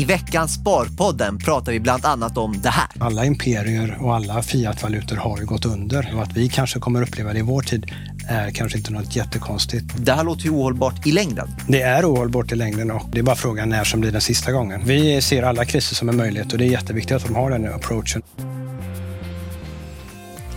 I veckans Sparpodden pratar vi bland annat om det här. Alla imperier och alla fiatvalutor har ju gått under och att vi kanske kommer uppleva det i vår tid är kanske inte något jättekonstigt. Det här låter ju ohållbart i längden. Det är ohållbart i längden och det är bara frågan när som blir den sista gången. Vi ser alla kriser som en möjlighet och det är jätteviktigt att de har den approachen.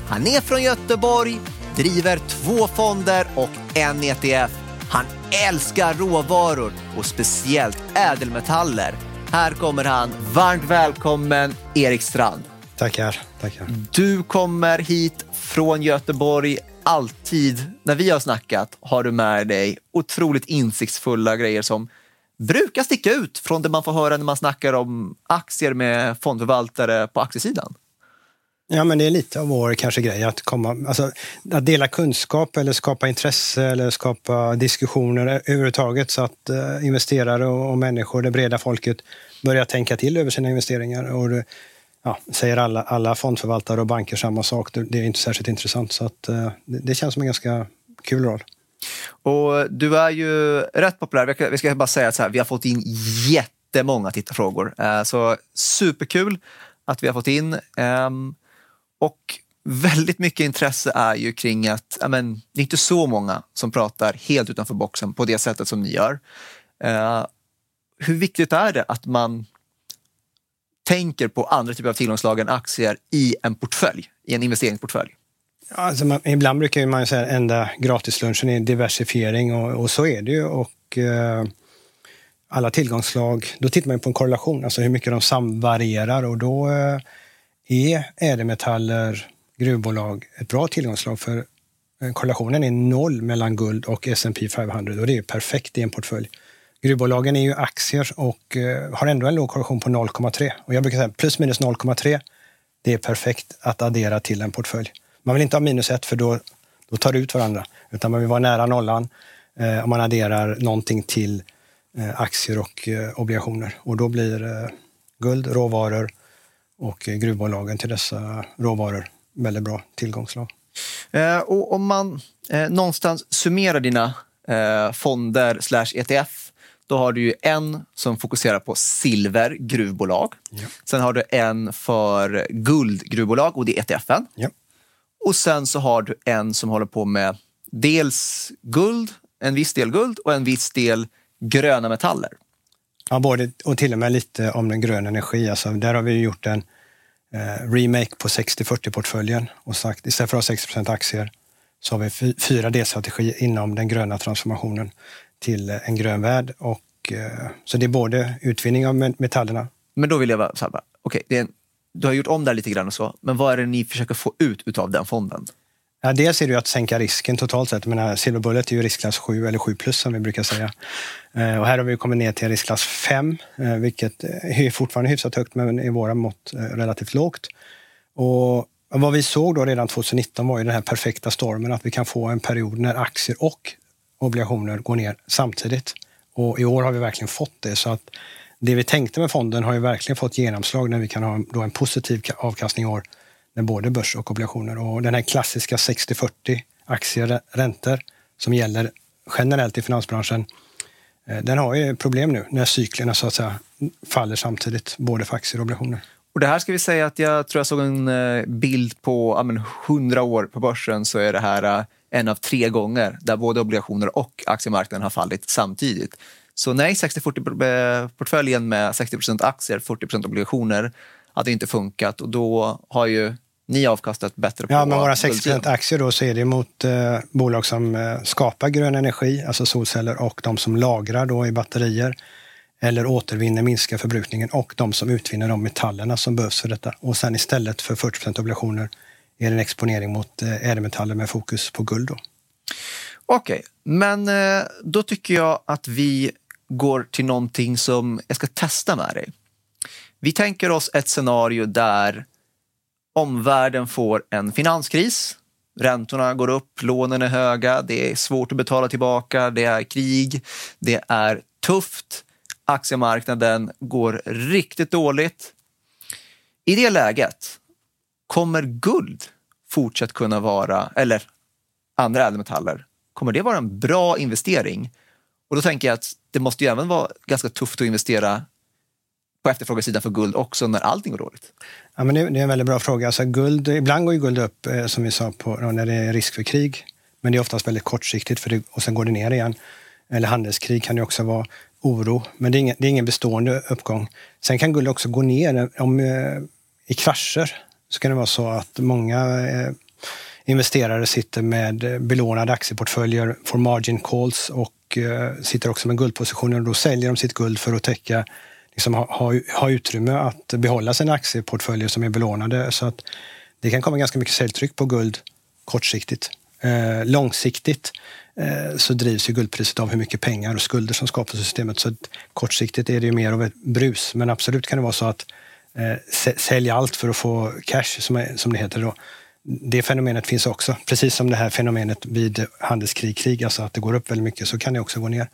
Han är från Göteborg, driver två fonder och en ETF. Han älskar råvaror och speciellt ädelmetaller. Här kommer han. Varmt välkommen Erik Strand. Tackar, tackar. Du kommer hit från Göteborg. Alltid när vi har snackat har du med dig otroligt insiktsfulla grejer som brukar sticka ut från det man får höra när man snackar om aktier med fondförvaltare på aktiesidan. Ja, men det är lite av vår kanske grej att komma, alltså att dela kunskap eller skapa intresse eller skapa diskussioner överhuvudtaget så att eh, investerare och, och, människor, det breda folket, börjar tänka till över sina investeringar. Och det, ja, säger alla, alla fondförvaltare och banker samma sak, det, det är inte särskilt intressant. Så att, eh, det, det känns som en ganska kul roll. Och du är ju rätt populär. Vi ska bara säga att här, vi har fått in jättemånga tittarfrågor. Eh, så superkul att vi har fått in. Ehm, och väldigt mycket intresse är ju kring att men, det är inte så många som pratar helt utanför boxen på det sättet som ni gör. Uh, hur viktigt är det att man tänker på andra typer av tillgångsslag än aktier i en portfölj, i en investeringsportfölj? Alltså man, ibland brukar man säga att enda gratislunchen är diversifiering och, och, så är det ju. Och, uh, alla tillgångsslag, då tittar man på en korrelation, alltså hur mycket de samvarierar och då uh, är ädelmetaller, gruvbolag ett bra tillgångslag för eh, korrelationen är noll mellan guld och S&P 500 och det är perfekt i en portfölj. Gruvbolagen är ju aktier och eh, har ändå en låg korrelation på 0,3. Och jag brukar säga plus minus 0,3, det är perfekt att addera till en portfölj. Man vill inte ha minus 1 för då, då tar det ut varandra, utan man vill vara nära nollan eh, om man adderar någonting till eh, aktier och eh, obligationer. Och då blir guld, råvaror, och gruvbolagen till dessa råvaror väldigt bra tillgångslag. Eh, och om man eh, någonstans summerar dina eh, fonder slash ETF då har du ju en som fokuserar på silver gruvbolag. Ja. Sen har du en för guldgruvbolag och det är ETFen. Ja. Och sen så har du en som håller på med dels guld, en viss del guld och en viss del gröna metaller. Ja, både och till och med lite om den gröna energi. Alltså, där har vi gjort en eh, remake på 60-40-portföljen och sagt istället för att ha 60% aktier så har vi fyra delstrategier inom den gröna transformationen till eh, en grön värld. Och, eh, så det är både utvinning av metallerna. Men då vill jag vara så här, okej, okay, du har gjort om det här lite grann och så, men vad är det ni försöker få ut av den fonden? Ja, dels är det ju att sänka risken totalt sett. Men Silver Bullet är ju riskklass 7 eller 7 plus som vi brukar säga. Eh, och här har vi kommit ner till riskklass 5, eh, vilket är fortfarande hyfsat högt men i våra mått eh, relativt lågt. Och vad vi såg då redan 2019 var ju den här perfekta stormen, att vi kan få en period när aktier och obligationer går ner samtidigt. Och i år har vi verkligen fått det. Så att det vi tänkte med fonden har ju verkligen fått genomslag när vi kan ha då en positiv avkastning i år med både börs och obligationer. Och den här klassiska 60-40 aktier, räntor som gäller generellt i finansbranschen, eh, den har ju problem nu när cyklerna så att säga faller samtidigt, både för aktier och obligationer. Och det här ska vi säga att jag tror jag såg en eh, bild på ja, men 100 år på börsen så är det här eh, en av tre gånger där både obligationer och aktiemarknaden har fallit samtidigt. Så nej, 60-40-portföljen med 60% aktier, 40% obligationer hade inte funkat och då har ju ni avkastat bättre på Ja, men våra 60 aktier då så är det mot eh, bolag som eh, skapar grön energi, alltså solceller, och de som lagrar då i batterier eller återvinner, minskar förbrukningen och de som utvinner de metallerna som behövs för detta. Och sen istället för 40% obligationer är det en exponering mot eh, ädelmetaller med fokus på guld. Okej, okay. men eh, då tycker jag att vi går till någonting som jag ska testa med dig. Vi tänker oss ett scenario där omvärlden får en finanskris. Räntorna går upp, lånen är höga, det är svårt att betala tillbaka, det är krig, det är tufft. Aktiemarknaden går riktigt dåligt. I det läget, kommer guld fortsatt kunna vara, eller andra ädelmetaller, kommer det vara en bra investering? Och då tänker jag att det måste ju även vara ganska tufft att investera på efterfrågesidan för guld också när allting går dåligt? Ja, men det, är en väldigt bra fråga. Alltså guld, ibland går ju guld upp, eh, som vi sa, på, när det är risk för krig. Men det är oftast väldigt kortsiktigt för det, och sen går det ner igen. Eller handelskrig kan det också vara oro, men det är ingen, det är ingen bestående uppgång. Sen kan guld också gå ner eh, om, eh, i krascher. Så kan det vara så att många eh, investerare sitter med eh, belånade aktieportföljer, får margin calls och eh, sitter också med guldpositioner och då säljer de sitt guld för att täcka liksom ha, ha, ha utrymme att behålla sina aktieportföljer som är belånade. Så att det kan komma ganska mycket säljtryck på guld kortsiktigt. Eh, långsiktigt eh, så drivs ju guldpriset av hur mycket pengar och skulder som skapas i systemet. Så kortsiktigt är det ju mer av ett brus. Men absolut kan det vara så att eh, sälja allt för att få cash, som, är, som det heter. Då. Det fenomenet finns också. Precis som det här fenomenet vid handelskrig, krig, alltså att det går upp väldigt mycket, så kan det också gå ner.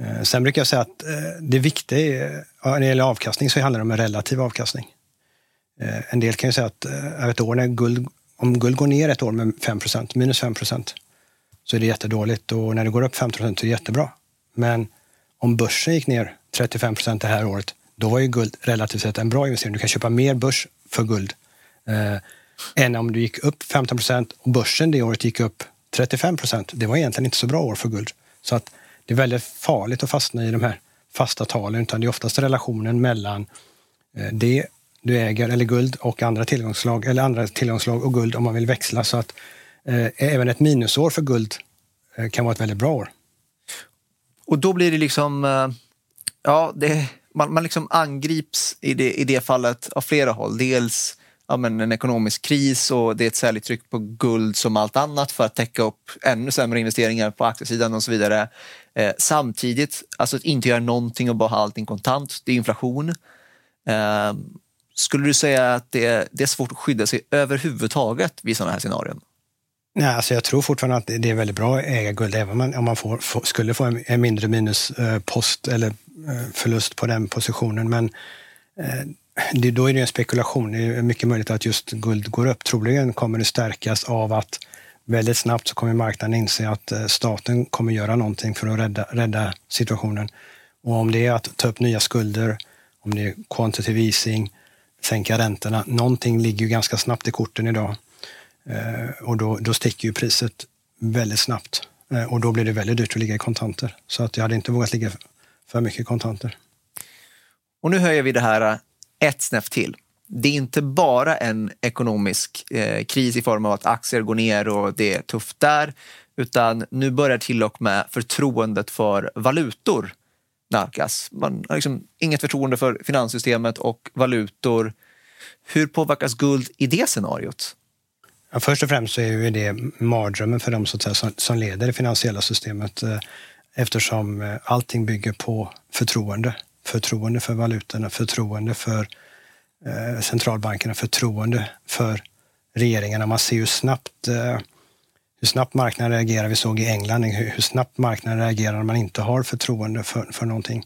Eh, sen brukar jag säga att eh, det viktiga är, när det gäller avkastning så handlar det om en relativ avkastning. Eh, en del kan ju säga att ett år när guld, om guld går ner ett år med 5% minus 5% så är det jättedåligt och när det går upp 15 så är det jättebra. Men om börsen gick ner 35% det här året, då var ju guld relativt sett en bra investering. Du kan köpa mer börs för guld eh, än om du gick upp 15% och börsen det året gick upp 35% Det var egentligen inte så bra år för guld. Så att det är väldigt farligt att fastna i de här fasta talen, utan det är oftast relationen mellan eh, det du äger, eller guld, och andra tillgångsslag eller andra tillgångsslag och guld om man vill växla. Så att eh, även ett minusår för guld eh, kan vara ett väldigt bra år. Och då blir det liksom, eh, ja, det, man, man liksom angrips i det, i det fallet av flera håll. Dels ja, men en ekonomisk kris och det är ett säljtryck på guld som allt annat för att täcka upp ännu sämre investeringar på aktiesidan och så vidare. Eh, samtidigt, alltså att inte göra någonting och bara ha allting kontant, det är inflation. Eh, skulle du säga att det, det, är svårt att skydda sig överhuvudtaget vid sådana här scenarion? Nej, alltså jag tror fortfarande att det är väldigt bra att äga guld, även om man får, får, skulle få en, en mindre minuspost eh, eller eh, förlust på den positionen. Men eh, det, då är det en spekulation. Det är mycket möjligt att just guld går upp. Troligen kommer det stärkas av att väldigt snabbt så kommer marknaden inse att eh, staten kommer göra någonting för att rädda, rädda situationen. Och om det är att ta upp nya skulder, om det är quantitative easing, sänka räntorna. Någonting ligger ju ganska snabbt i korten idag. Eh, och då, då sticker ju priset väldigt snabbt. Eh, och då blir det väldigt dyrt att ligga i kontanter. Så att jag hade inte vågat ligga för mycket kontanter. Och nu höjer vi det här ett snäpp till. Det är inte bara en ekonomisk eh, kris i form av att aktier går ner och det är tufft där, utan nu börjar till och med förtroendet för valutor nalkas. Man har liksom inget förtroende för finanssystemet och valutor. Hur påverkas guld i det scenariot? Ja, först och främst så är ju det mardrömmen för dem säga, som, som leder det finansiella systemet eh, eftersom eh, allting bygger på förtroende förtroende för valutorna, förtroende för eh, centralbankerna, förtroende för regeringarna. Man ser hur snabbt, eh, hur snabbt marknaden reagerar. Vi såg i England hur, hur snabbt marknaden reagerar när man inte har förtroende för, för någonting.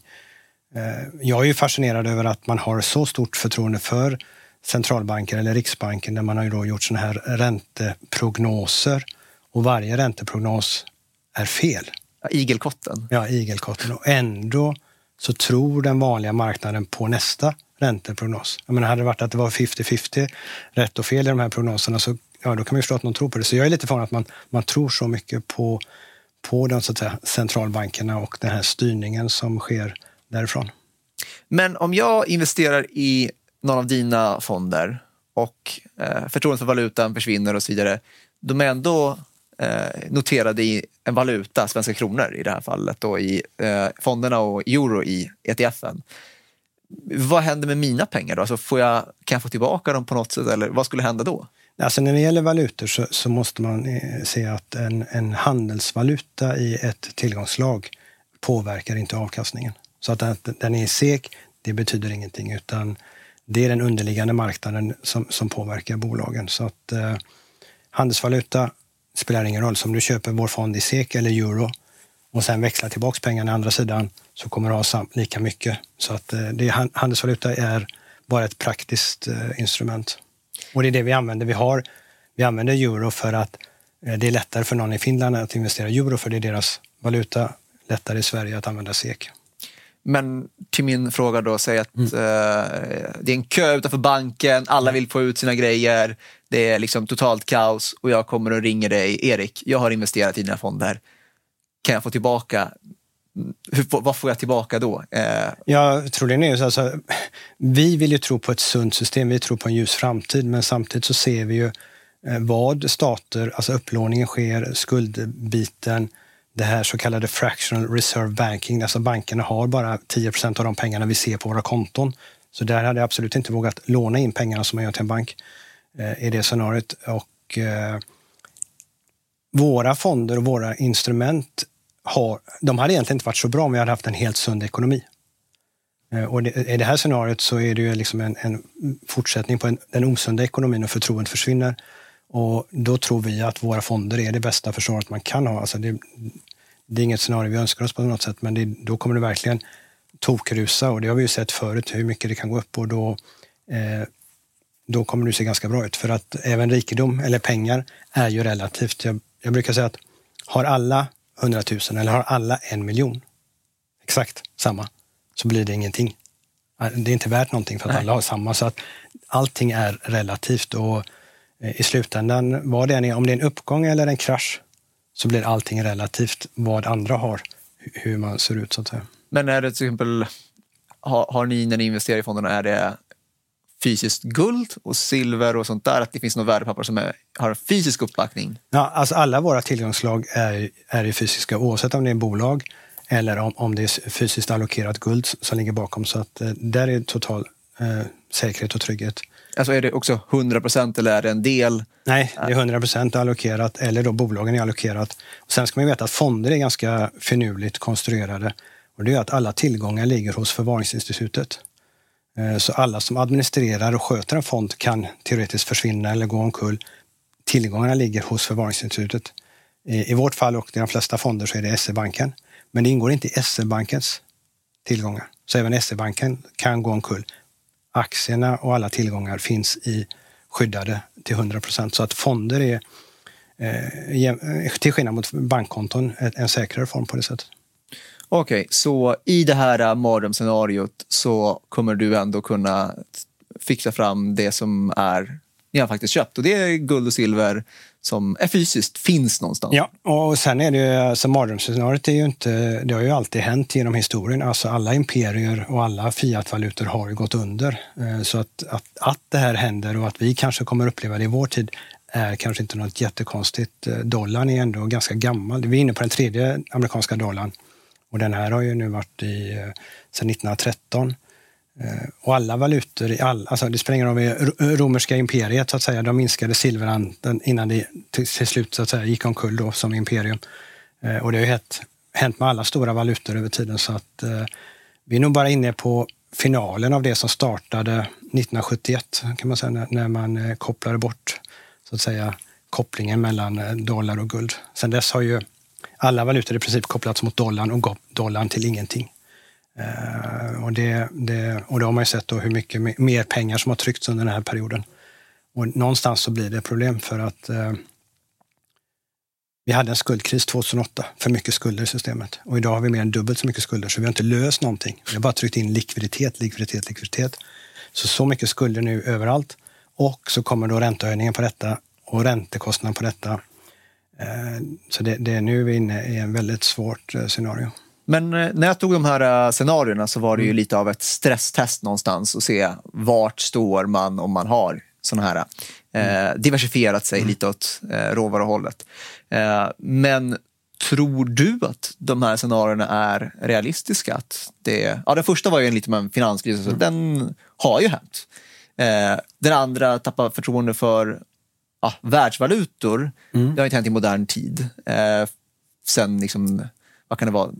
Eh, jag är ju fascinerad över att man har så stort förtroende för centralbanker eller Riksbanken där man har ju då gjort såna här ränteprognoser och varje ränteprognos är fel. igelkotten. Ja, igelkotten. Och ändå så tror den vanliga marknaden på nästa ränteprognos. Jag menar, hade det varit att det var 50-50 rätt och fel i de här prognoserna så ja, då kan man ju förstå att någon tror på det. Så jag är lite förvånad att man, man tror så mycket på, på de så att säga, centralbankerna och den här styrningen som sker därifrån. Men om jag investerar i någon av dina fonder och eh, förtroendet för valutan försvinner och så vidare, de är ändå eh, noterade i en valuta, svenska kronor i det här fallet, då, i eh, fonderna och euro i ETFen. Vad händer med mina pengar då? Alltså får jag, kan jag få tillbaka dem på något sätt eller vad skulle hända då? Alltså när det gäller valutor så, så måste man eh, se att en, en, handelsvaluta i ett tillgångslag påverkar inte avkastningen. Så att den är SEK, det betyder ingenting utan det är den underliggande marknaden som, som påverkar bolagen. Så att eh, handelsvaluta spelar ingen roll. Så om du köper vår fond i SEK eller euro och sen växlar tillbaks pengarna andra sidan så kommer du ha lika mycket. Så att eh, det, handelsvaluta är bara ett praktiskt eh, instrument. Och det är det vi använder. Vi, har, vi använder euro för att eh, det är lättare för någon i Finland att investera i euro för det är deras valuta. Lättare i Sverige att använda SEK. Men till min fråga då, säg att mm. uh, det är en kö utanför banken, alla vill få ut sina grejer, det är liksom totalt kaos och jag kommer och ringer dig, Erik, jag har investerat i dina fonder. Kan jag få tillbaka hur, vad får jag tillbaka då? Eh. Ja, troligen är det så alltså, Vi vill ju tro på ett sunt system, vi tror på en ljus framtid, men samtidigt så ser vi ju eh, vad stater, alltså upplåningen sker, skuldbiten, det här så kallade fractional reserve banking, alltså bankerna har bara 10 procent av de pengarna vi ser på våra konton. Så där hade jag absolut inte vågat låna in pengarna som man gör till en bank eh, i det scenariot. Och, eh, våra fonder och våra instrument har, de hade egentligen inte varit så bra om vi hade haft en helt sund ekonomi. Eh, och det, I det här scenariot så är det ju liksom en, en fortsättning på en, den osunda ekonomin och förtroendet försvinner. Och då tror vi att våra fonder är det bästa försvaret man kan ha. Alltså det, det är inget scenario vi önskar oss på något sätt, men det, då kommer det verkligen tokrusa och det har vi ju sett förut hur mycket det kan gå upp och då, eh, då kommer det se ganska bra ut. För att även rikedom, eller pengar, är ju relativt. Jag, jag brukar säga att har alla 100 000 eller har alla en miljon, exakt samma, så blir det ingenting. Det är inte värt någonting för att Nej. alla har samma. Så att allting är relativt och eh, i slutändan, vad det än är, om det är en uppgång eller en krasch, så blir allting relativt vad andra har, hur man ser ut så att säga. Men är det till exempel, har, har ni när ni investerar i fonderna, är det fysiskt guld och silver och sånt där? Att det finns något värdepapper som är, har fysisk uppbackning? Ja, alltså alla våra tillgångslag är, är ju fysiska oavsett om det är bolag eller om, om det är fysiskt allokerat guld som ligger bakom. Så att eh, där är total eh, säkerhet och trygghet. Alltså är det också 100 procent eller är det en del? Nej, det är 100 procent allokerat eller då bolagen är allokerat. Och sen ska man veta att fonder är ganska finurligt konstruerade. Och det är att alla tillgångar ligger hos förvaringsinstitutet. Eh, så alla som administrerar och sköter en fond kan teoretiskt försvinna eller gå omkull. Tillgångarna ligger hos förvaringsinstitutet. Eh, I vårt fall och i de flesta fonder så är det SE-banken. Men det ingår inte i SE-bankens tillgångar. Så även SE-banken kan gå omkull. Aktierna och alla tillgångar finns i skyddade till 100 procent. Så att fonder är, eh, till skillnad mot bankkonton, en säkrare form på det sättet. Okej, okay, så i det här mardrömsscenariot så kommer du ändå kunna fixa fram det som är ni har faktiskt köpt och det är guld och silver som är fysiskt finns någonstans. Ja, och sen är det ju, alltså mardrömsscenariot är ju inte, det har ju alltid hänt genom historien. Alltså alla imperier och alla fiatvalutor har ju gått under. Eh, så att, att, att det här händer och att vi kanske kommer uppleva det i vår tid är kanske inte något jättekonstigt. Eh, dollarn är ändå ganska gammal. Vi är inne på den tredje amerikanska dollarn. Och den här har ju nu varit i, eh, sedan 1913. Eh, och alla valutor, i all, alltså det spelar ingen roll, romerska imperiet så att säga, de minskade silverhandeln innan det till, till, slut så att säga, gick omkull då som imperium. Eh, och det har ju hänt, hänt med alla stora valutor över tiden så att eh, vi är nog bara inne på finalen av det som startade 1971 kan man säga när, när man kopplade bort så att säga kopplingen mellan dollar och guld. Sen dess har ju alla valutor i princip kopplats mot dollarn och dollarn till ingenting. Uh, och, det, det, och då har man ju sett då hur mycket mer pengar som har tryckts under den här perioden. Och någonstans så blir det problem för att uh, vi hade en skuldkris 2008, för mycket skulder i systemet. Och idag har vi mer än dubbelt så mycket skulder, så vi har inte löst någonting. Vi har bara tryckt in likviditet, likviditet, likviditet. Så så mycket skulder nu överallt. Och så kommer då räntehöjningen på detta och räntekostnaden på detta. Eh, så det, det, nu är vi inne i en väldigt svårt eh, scenario. Men eh, när jag tog de här scenarierna så var det ju mm. lite av ett stresstest någonstans och se vart står man om man har sådana här eh, mm. diversifierat sig mm. lite åt eh, råvaruhållet. Eh, men tror du att de här scenarierna är realistiska? Att det, ja, den första var ju en lite med en finanskris, så mm. den har ju hänt. Eh, den andra tappar förtroende för ja, världsvalutor, mm. det har inte hänt i modern tid. Eh, sen, liksom, vad kan det vara,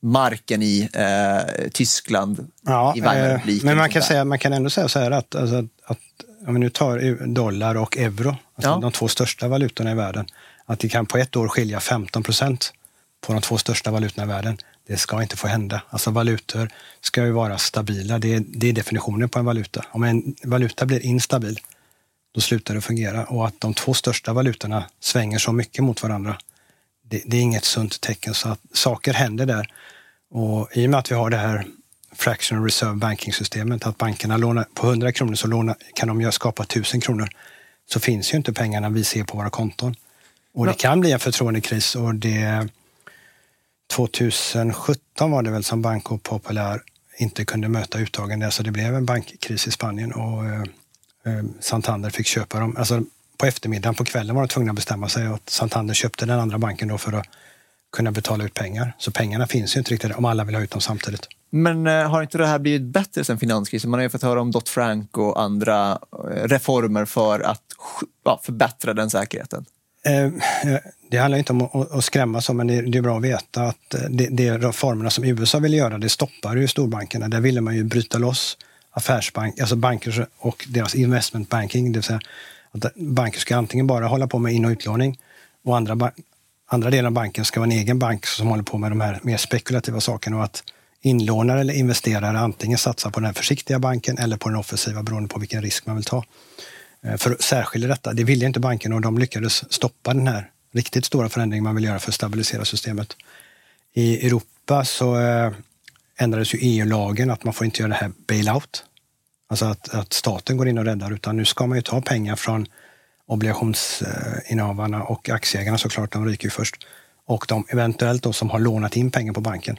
marken i eh, Tyskland, ja, i Weimarrepubliken. Eh, men man kan, säga, man kan ändå säga så här att, alltså, att om vi nu tar dollar och euro, alltså ja. de två största valutorna i världen, att det kan på ett år skilja 15 procent på de två största valutorna i världen. Det ska inte få hända. Alltså valutor ska ju vara stabila. Det är, det är definitionen på en valuta. Om en valuta blir instabil, då slutar det fungera. Och att de två största valutorna svänger så mycket mot varandra, det, det är inget sunt tecken. Så att saker händer där. Och I och med att vi har det här fractional reserve banking-systemet, att bankerna lånar på 100 kronor så lånar, kan de skapa 1000 kronor, så finns ju inte pengarna vi ser på våra konton. Och det kan bli en förtroendekris och det 2017 var det väl som Banco Popular inte kunde möta uttagen där, så det blev en bankkris i Spanien och eh, Santander fick köpa dem. Alltså, på eftermiddagen, på kvällen var de tvungna att bestämma sig och Santander köpte den andra banken då för att kunna betala ut pengar. Så pengarna finns ju inte riktigt om alla vill ha ut dem samtidigt. Men eh, har inte det här blivit bättre sen finanskrisen? Man har ju fått höra om Dot Frank och andra eh, reformer för att ja, förbättra den säkerheten. Eh, det handlar inte om att skrämma så, men det är bra att veta att de reformerna som USA ville göra, det stoppar ju storbankerna. Där ville man ju bryta loss affärsbank, alltså banker och deras investment banking, det vill säga att banker ska antingen bara hålla på med in och utlåning och andra, andra delen av banken ska vara en egen bank som håller på med de här mer spekulativa sakerna och att inlånare eller investerare antingen satsar på den försiktiga banken eller på den offensiva beroende på vilken risk man vill ta. Eh, för att särskilja detta, det ville inte banken och de lyckades stoppa den här riktigt stora förändringen man vill göra för att stabilisera systemet. I Europa så eh, ändrades ju EU-lagen att man får inte göra det här bailout. Alltså att, att staten går in och räddar, utan nu ska man ju ta pengar från obligationsinnehavarna och aktieägarna såklart, de ryker ju först. Och de eventuellt då som har lånat in pengar på banken.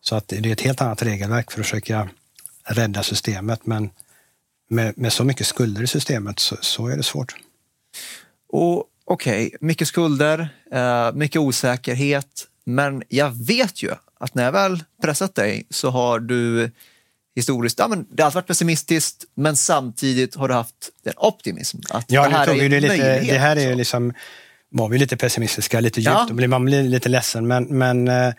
Så att det är ett helt annat regelverk för att försöka rädda systemet. Men med, med så mycket skulder i systemet så, så är det svårt. Och Okej, okay, mycket skulder, eh, mycket osäkerhet. Men jag vet ju att när jag väl pressat dig så har du historiskt, ja, men det har varit pessimistiskt men samtidigt har du haft en optimism. Att ja, det här är det, lite, det här är liksom, var vi lite pessimistiska, lite djupt, ja. man blir lite ledsen men, men eh,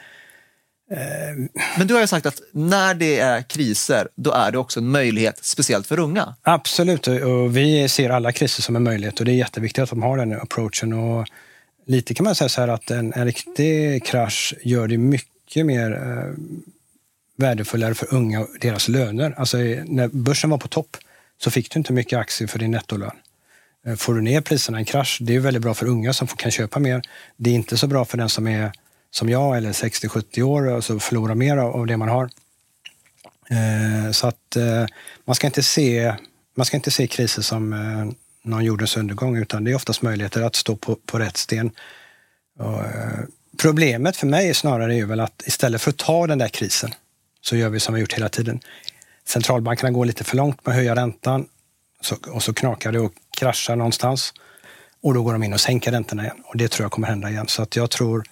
Eh, Men du har ju sagt att när det är kriser, då är det också en möjlighet, speciellt för unga. Absolut, och vi ser alla kriser som en möjlighet och det är jätteviktigt att de har den approachen. Och lite kan man säga så här att en, en riktig krasch gör det mycket mer eh, värdefullare för unga och deras löner. Alltså eh, när börsen var på topp så fick du inte mycket aktier för din nettolön. Eh, får du ner priserna i en krasch, det är väldigt bra för unga som kan köpa mer. Det är inte så bra för den som är som jag eller 60-70 år och så förlorar mer av det man har. Eh, så att man ska inte se, man ska inte se kriser som någon jordens undergång utan det är oftast möjligheter att stå på, på rätt sten. Och, problemet för mig snarare är väl att istället för att ta den där krisen så gör vi som vi gjort hela tiden. Centralbankerna går lite för långt med att höja räntan så, och så knakar det och kraschar någonstans. Och då går de in och sänker räntorna igen. Och det tror jag kommer hända igen. Så att jag tror,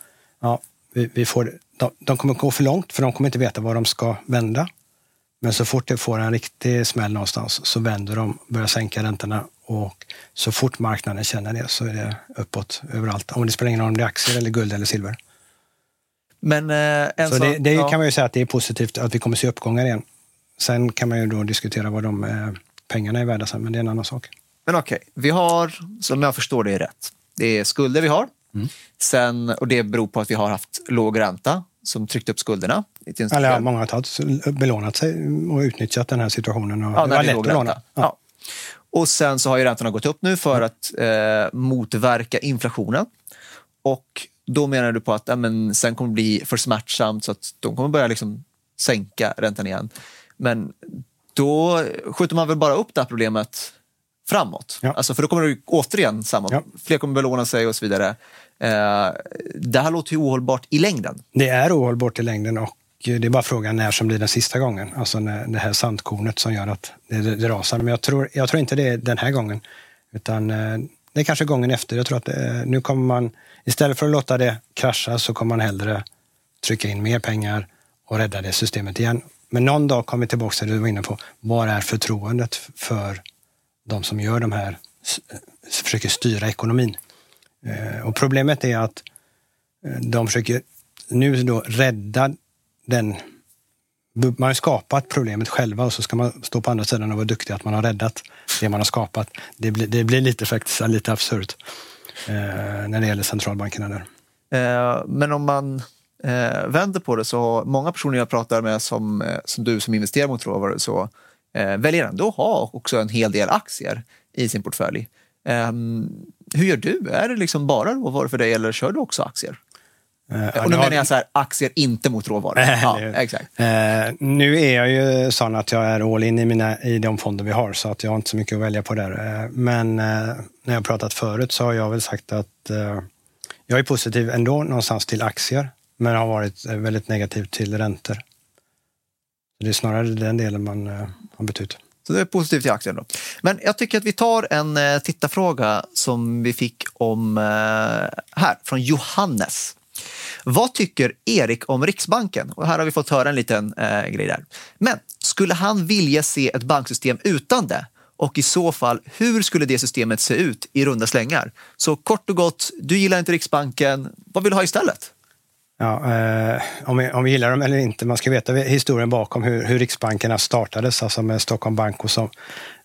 ja, vi, vi får, de, de kommer gå för långt för de kommer inte veta var de ska vända. Men så fort det får en riktig smäll någonstans så vänder de, börjar sänka räntorna och så fort marknaden känner det så är det uppåt överallt. Om det spelar ingen roll om det är aktier eller guld eller silver. Men, eh, så, så det, det ja. kan man ju säga att det är positivt att vi kommer se uppgångar igen. Sen kan man ju då diskutera vad de eh, pengarna är värda sen, men det är en annan sak. Men okej, okay. vi har, som jag förstår det är rätt, det är skulder vi har Mm. Sen, och det beror på att vi har haft låg ränta som tryckt upp skulderna. Eller ja, många har tagit, belånat sig och utnyttjat den här situationen. Och ja, det var lätt att låna. Ja. Ja. Och sen så har ju räntorna gått upp nu för att eh, motverka inflationen. Och då menar du på att men, sen kommer det bli för smärtsamt så att de kommer börja liksom sänka räntan igen. Men då skjuter man väl bara upp det här problemet framåt. Ja. Alltså, för då kommer det återigen samma, ja. fler kommer belåna sig och så vidare. Eh, det här låter ju ohållbart i längden. Det är ohållbart i längden och det är bara frågan när som blir den sista gången. Alltså när det här sandkornet som gör att det, det rasar. Men jag tror, jag tror inte det är den här gången. Utan eh, det är kanske gången efter. Jag tror att eh, nu kommer man, istället för att låta det krascha så kommer man hellre trycka in mer pengar och rädda det systemet igen. Men någon dag kommer vi tillbaka till det du var inne på. Var är förtroendet för de som gör de här, eh, försöker styra ekonomin. Eh, och problemet är att de försöker nu då rädda den man har skapat problemet själva och så ska man stå på andra sidan och vara duktig att man har räddat det man har skapat. Det blir, det blir lite, faktiskt, lite absurt eh, när det gäller centralbankerna där. Eh, men om man eh, vänder på det så många personer jag pratar med som, eh, som du som investerar mot råvaror så eh, väljer ändå att ha också en hel del aktier i sin portfölj. Eh, hur gör du? Är det liksom bara råvaror för dig eller kör du också aktier? Och nu menar jag så här, aktier inte mot råvaror. ja, exakt. Eh, nu är jag ju sån att jag är all in i, mina, i de fonder vi har, så att jag har inte så mycket att välja på där. Eh, men eh, när jag pratat förut så har jag väl sagt att eh, jag är positiv ändå någonstans till aktier, men har varit väldigt negativ till räntor. Det är snarare den delen man eh, har bytt ut. Så det är positivt till aktien då. Men jag tycker att vi tar en eh, tittarfråga som vi fick om eh, här från Johannes. Vad tycker Erik om Riksbanken? Och här har vi fått höra en liten eh, grej där. Men skulle han vilja se ett banksystem utan det? Och i så fall, hur skulle det systemet se ut i runda slängar? Så kort och gott, du gillar inte Riksbanken. Vad vill du ha istället? Ja, eh, om, vi, om vi gillar dem eller inte, man ska veta historien bakom hur, hur riksbankerna startades, alltså med Stockholm Bank och som,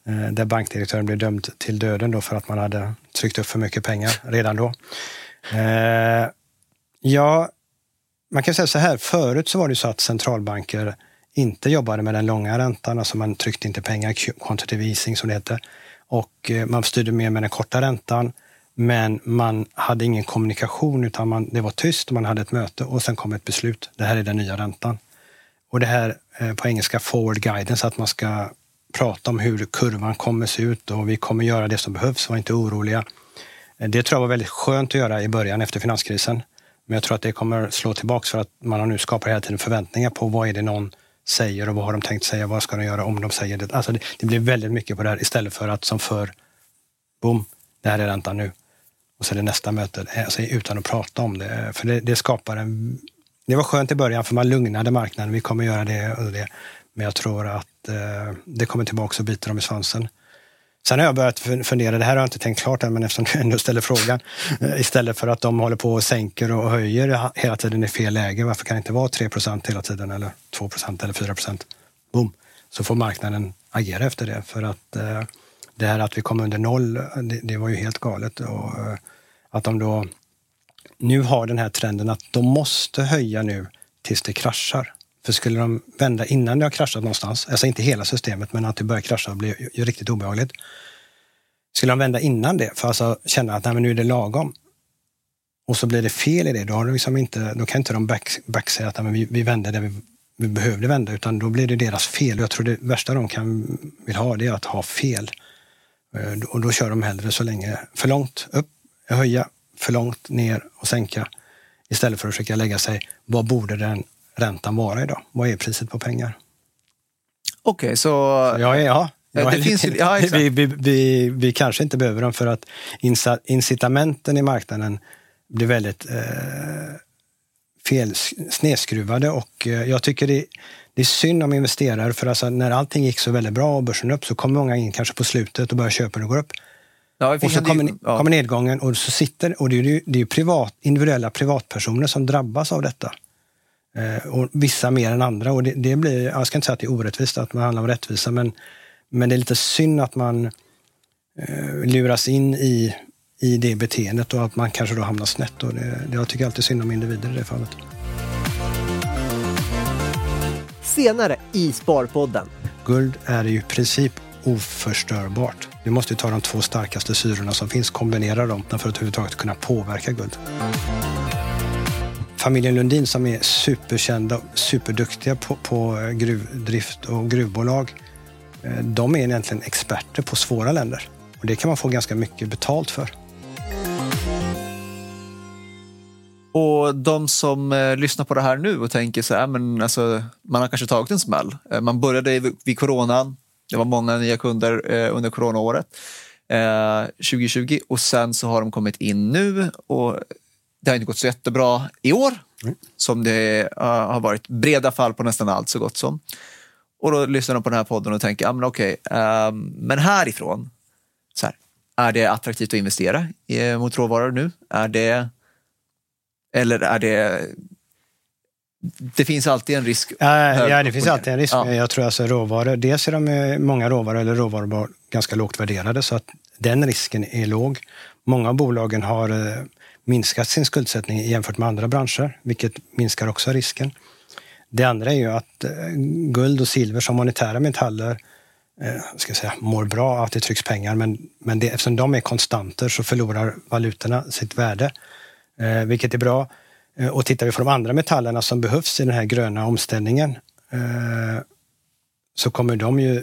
eh, där bankdirektören blev dömd till döden då för att man hade tryckt upp för mycket pengar redan då. Eh, ja, man kan säga så här, förut så var det så att centralbanker inte jobbade med den långa räntan, alltså man tryckte inte pengar, quantitative easing som det heter, och eh, man styrde mer med den korta räntan. Men man hade ingen kommunikation utan man, det var tyst och man hade ett möte och sen kom ett beslut. Det här är den nya räntan. Och det här eh, på engelska forward guidance, att man ska prata om hur kurvan kommer se ut och vi kommer göra det som behövs, var inte oroliga. Eh, det tror jag var väldigt skönt att göra i början efter finanskrisen. Men jag tror att det kommer slå tillbaks för att man har nu skapat hela tiden förväntningar på vad är det någon säger och vad har de tänkt säga, vad ska de göra om de säger det. Alltså det, det blir väldigt mycket på det här istället för att som för boom, det här är räntan nu. Och så är det nästa möte, eh, alltså, utan att prata om det. För det, det, skapar en... Det var skönt i början för man lugnade marknaden. Vi kommer göra det och det. Men jag tror att eh, det kommer tillbaka och biter dem i svansen. Sen har jag börjat fundera, det här har jag inte tänkt klart än, men eftersom du ändå ställer frågan. Eh, istället för att de håller på och sänker och höjer hela tiden i fel läge. Varför kan det inte vara 3% hela tiden eller 2% eller 4% Boom! Så får marknaden agera efter det. För att eh, det här att vi kom under noll, det, det var ju helt galet. Och, eh, att de då nu har den här trenden att de måste höja nu tills det kraschar. För skulle de vända innan det har kraschat någonstans, alltså inte hela systemet, men att det börjar krascha blir ju riktigt obehagligt. Skulle de vända innan det, för att alltså känna att nej, men nu är det lagom, och så blir det fel i det, då, har de liksom inte, då kan inte de back, backsäga att nej, men vi, vi vände det vi, vi behövde vända, utan då blir det deras fel. Jag tror det värsta de kan vill ha, det är att ha fel. Eh, och då kör de hellre så länge, för långt upp, höja, för långt ner och sänka. Istället för att försöka lägga sig, vad borde den räntan vara idag? Vad är priset på pengar? Okej, okay, så... Ja, ja. Ja, det finns, ja, vi, vi, vi, vi, kanske inte behöver dem för att incitamenten i marknaden blir väldigt eh, fel, snedskruvade och eh, jag tycker det, det är synd om investerare för alltså när allting gick så väldigt bra och börsen upp så kommer många in kanske på slutet och börjar köpa när det går upp. Ja, och så kommer, ja. kommer nedgången och så sitter, och det är ju, det är privat, individuella privatpersoner som drabbas av detta. Eh, och vissa mer än andra. Och det, det, blir, jag ska inte säga att det är orättvist, att man handlar om rättvisa, men, men det är lite synd att man eh, luras in i, i det beteendet och att man kanske då hamnar snett. Och det, det, jag tycker alltid synd om individer i det fallet senare i Sparpodden. Guld är i princip oförstörbart. Vi måste ta de två starkaste syrorna som finns, kombinera dem för att överhuvudtaget kunna påverka guld. Familjen Lundin som är superkända, och superduktiga på, på eh, gruvdrift och gruvbolag, eh, de är egentligen experter på svåra länder. Och det kan man få ganska mycket betalt för. Och de som eh, lyssnar på det här nu och tänker så här, men alltså, man har kanske tagit en smäll. Eh, man började vid, vid coronan. Det var många nya kunder eh, under coronaåret eh, 2020 och sen så har de kommit in nu och det har inte gått så jättebra i år mm. som det uh, har varit breda fall på nästan allt så gott som. Och då lyssnar de på den här podden och tänker, ja men okej, uh, men härifrån, så här, är det attraktivt att investera i, mot råvaror nu? Är det eller är det... Det finns alltid en risk. Ja, ja det finns alltid en risk. Ja. Jag tror alltså råvaror, dels är de många råvaror eller råvaror ganska lågt värderade så att den risken är låg. Många av bolagen har eh, minskat sin skuldsättning jämfört med andra branscher, vilket minskar också risken. Det andra är ju att eh, guld och silver som monetära metaller eh, ska säga, mår bra av att det trycks pengar, men, men det, eftersom de är konstanter så förlorar valutorna sitt värde eh, vilket är bra. Eh, och tittar vi på de andra metallerna som behövs i den här gröna omställningen eh, så kommer de ju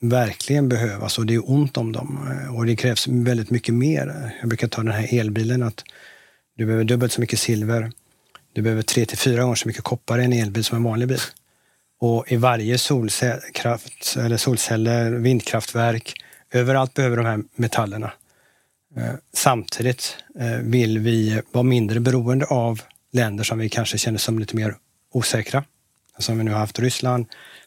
verkligen behövas och det är ont om dem. Eh, och det krävs väldigt mycket mer. Jag brukar ta den här elbilen att du behöver dubbelt så mycket silver. Du behöver tre till fyra gånger så mycket koppar i en elbil som en vanlig bil. Och i varje solkraft, eller solceller, vindkraftverk, överallt behöver de här metallerna. Eh, samtidigt eh, vill vi vara mindre beroende av länder som vi kanske känner som lite mer osäkra. Som vi nu har haft Ryssland.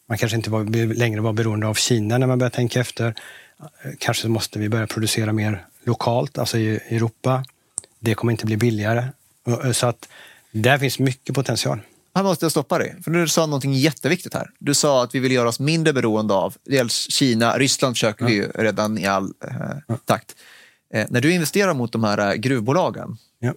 Man kanske inte var, längre var beroende av Kina när man börjar tänka efter. Eh, kanske måste vi börja producera mer lokalt, alltså i Europa. Det kommer inte bli billigare. Så att där finns mycket potential. Här måste jag stoppa dig, för du sa någonting jätteviktigt här. Du sa att vi vill göra oss mindre beroende av dels Kina, Ryssland försöker ja. vi ju redan i all eh, takt. Eh, när du investerar mot de här eh, gruvbolagen, ja.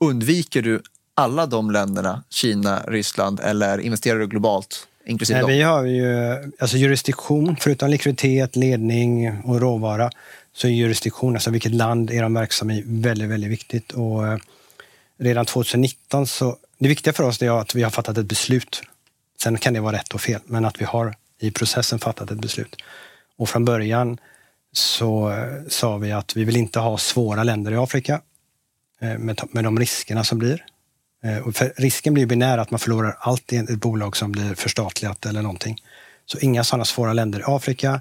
undviker du alla de länderna, Kina, Ryssland, eller investerar du globalt? Inklusive Nej, vi har ju alltså jurisdiktion, förutom likviditet, ledning och råvara, så är jurisdiktion, alltså vilket land är de verksamma i, väldigt, väldigt viktigt. Och eh, redan 2019 så, det viktiga för oss är att vi har fattat ett beslut. Sen kan det vara rätt och fel, men att vi har i processen fattat ett beslut. Och från början så eh, sa vi att vi vill inte ha svåra länder i Afrika eh, med, med de riskerna som blir. Eh, för risken blir binär att man förlorar allt i ett bolag som blir förstatligat eller någonting. Så inga sådana svåra länder i Afrika.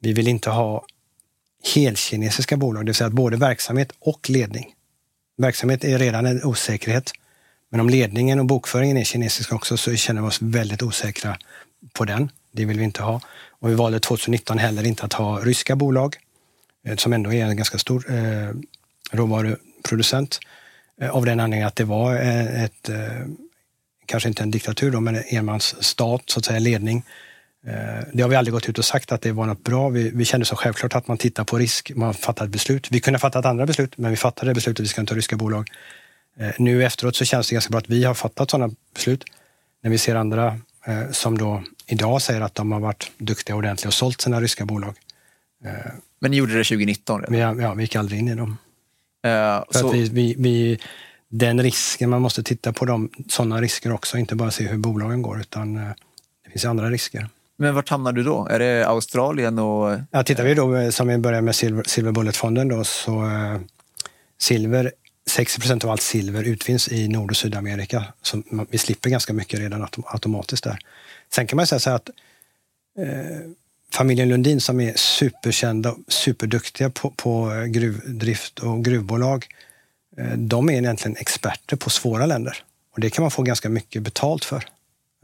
Vi vill inte ha helkinesiska bolag, det vill säga både verksamhet och ledning. Verksamhet är redan en osäkerhet, men om ledningen och bokföringen är kinesisk också så känner vi oss väldigt osäkra på den. Det vill vi inte ha. Och vi valde 2019 heller inte att ha ryska bolag, eh, som ändå är en ganska stor eh, råvaruproducent. Eh, av den anledningen att det var eh, ett, eh, kanske inte en diktatur då, men en enmansstat, så att säga, ledning. Det har vi aldrig gått ut och sagt att det var något bra. Vi, vi kände så självklart att man tittar på risk, man fattar ett beslut. Vi kunde ha fattat andra beslut, men vi fattade beslutet att vi ska inte ha ryska bolag. Nu efteråt så känns det ganska bra att vi har fattat sådana beslut. När vi ser andra som då idag säger att de har varit duktiga och ordentliga och sålt sina ryska bolag. Men ni gjorde det 2019? Redan? Vi, ja, vi gick aldrig in i dem. Uh, För så... att vi, vi, vi, den risken, man måste titta på de, sådana risker också, inte bara se hur bolagen går, utan uh, det finns andra risker. Men vart hamnar du då? Är det Australien? och... Ja, tittar vi då, som vi börjar med Silver, Silver Bullet-fonden, då, så uh, silver 60 procent av allt silver utvinns i Nord och Sydamerika. Så vi slipper ganska mycket redan automatiskt där. Sen kan man säga så här att eh, familjen Lundin som är superkända, superduktiga på, på eh, gruvdrift och gruvbolag, eh, de är egentligen experter på svåra länder. Och det kan man få ganska mycket betalt för.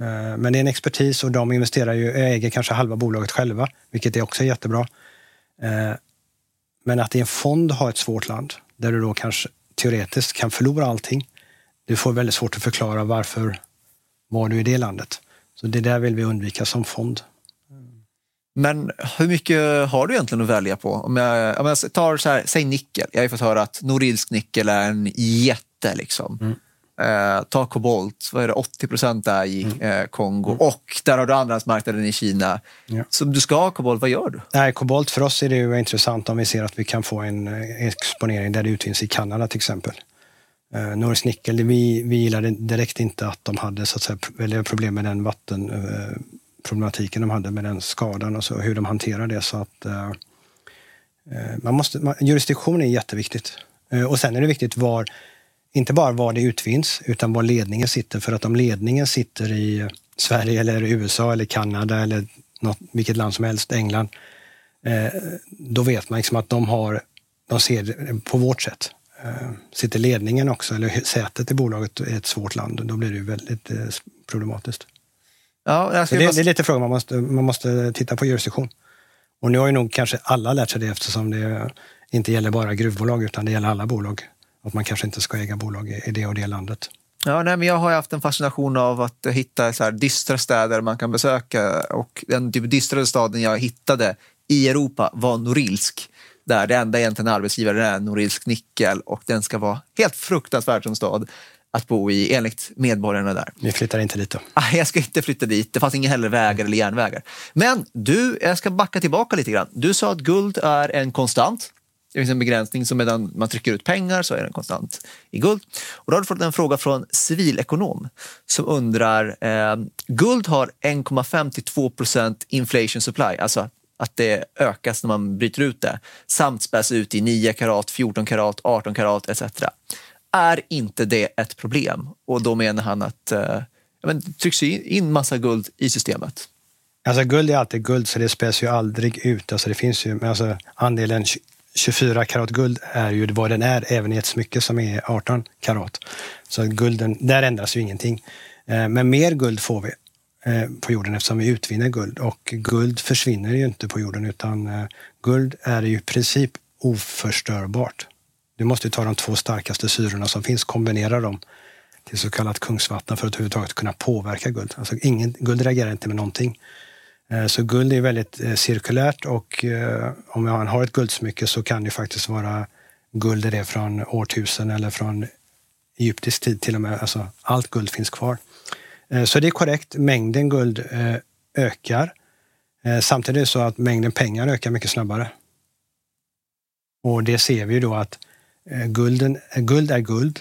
Eh, men det är en expertis och de investerar ju, äger kanske halva bolaget själva, vilket är också jättebra. Men att i en fond ha ett svårt land, där du då kanske teoretiskt kan förlora allting. Du får väldigt svårt att förklara varför var du i det landet. Så det där vill vi undvika som fond. Men hur mycket har du egentligen att välja på? Om jag, om jag tar så här, säg nickel. Jag har ju fått höra att Norilsk nickel är en jätte. Liksom. Mm. Eh, ta kobolt, vad är det, 80 procent där i mm. eh, Kongo. Mm. Och där har du andrahandsmarknaden i Kina. Ja. Så om du ska ha kobolt, vad gör du? Nej, kobolt för oss är det ju intressant om vi ser att vi kan få en eh, exponering där det utvinns i Kanada till exempel. Eh, Norris Nickel, vi, vi gillade direkt inte att de hade så att säga, problem med den vattenproblematiken problematiken de hade med den skadan och så, hur de hanterar det. Så att, eh, eh, man måste, man, jurisdiktion är jätteviktigt. Eh, och sen är det viktigt var inte bara var det utvinns, utan var ledningen sitter. För att om ledningen sitter i Sverige eller USA eller Kanada eller något, vilket land som helst, England, eh, då vet man liksom att de, har, de ser det på vårt sätt. Eh, sitter ledningen också, eller sätet i bolaget i ett svårt land, då blir det ju väldigt eh, problematiskt. Ja, det, det, är lite frågan man måste, man måste titta på jurisdiktion. Och nu har ju nog kanske alla lärt sig det eftersom det inte gäller bara gruvbolag utan det gäller alla bolag att man kanske inte ska äga bolag i det och det landet. Ja, nej, men jag har haft en fascination av att hitta så här dystra städer man kan besöka och den typ dystrare staden jag hittade i Europa var Norilsk. Där det enda egentligen arbetsgivaren är Norilsk Nickel och den ska vara helt fruktansvärt som stad att bo i enligt medborgarna där. Vi flyttar inte dit då? Ah, jag ska inte flytta dit. Det fanns inga heller vägar eller järnvägar. Men du, jag ska backa tillbaka lite grann. Du sa att guld är en konstant Det finns en begränsning, så medan man trycker ut pengar så är den konstant i guld. Och då har du fått en fråga från civilekonom som undrar, eh, guld har 1,5 till 2 procent inflation supply, alltså att det ökas när man bryter ut det, samt späs ut i 9 karat, 14 karat, 18 karat etc. Är inte det ett problem? Och då menar han att eh, men, det trycks in massa guld i systemet. Alltså guld är alltid guld, så det späs ju aldrig ut. Alltså det finns ju, alltså andelen 24 karat guld är ju vad den är, även i ett smycke som är 18 karat. Så gulden, där ändras ju ingenting. Eh, men mer guld får vi eh, på jorden eftersom vi utvinner guld. Och guld försvinner ju inte på jorden, utan eh, guld är ju i princip oförstörbart. Du måste ta de två starkaste syrorna som finns, kombinera dem till så kallat kungsvatten för att överhuvudtaget kunna påverka guld. Alltså ingen, guld reagerar inte med någonting. Eh, så guld är väldigt eh, cirkulärt och eh, om man har ett guldsmycke så kan det faktiskt vara guld i det från årtusen eller från egyptisk tid till och med. Alltså, allt guld finns kvar. Så det är korrekt, mängden guld ökar. Samtidigt är det så att mängden pengar ökar mycket snabbare. Och det ser vi ju då att Eh, gulden, eh, guld är guld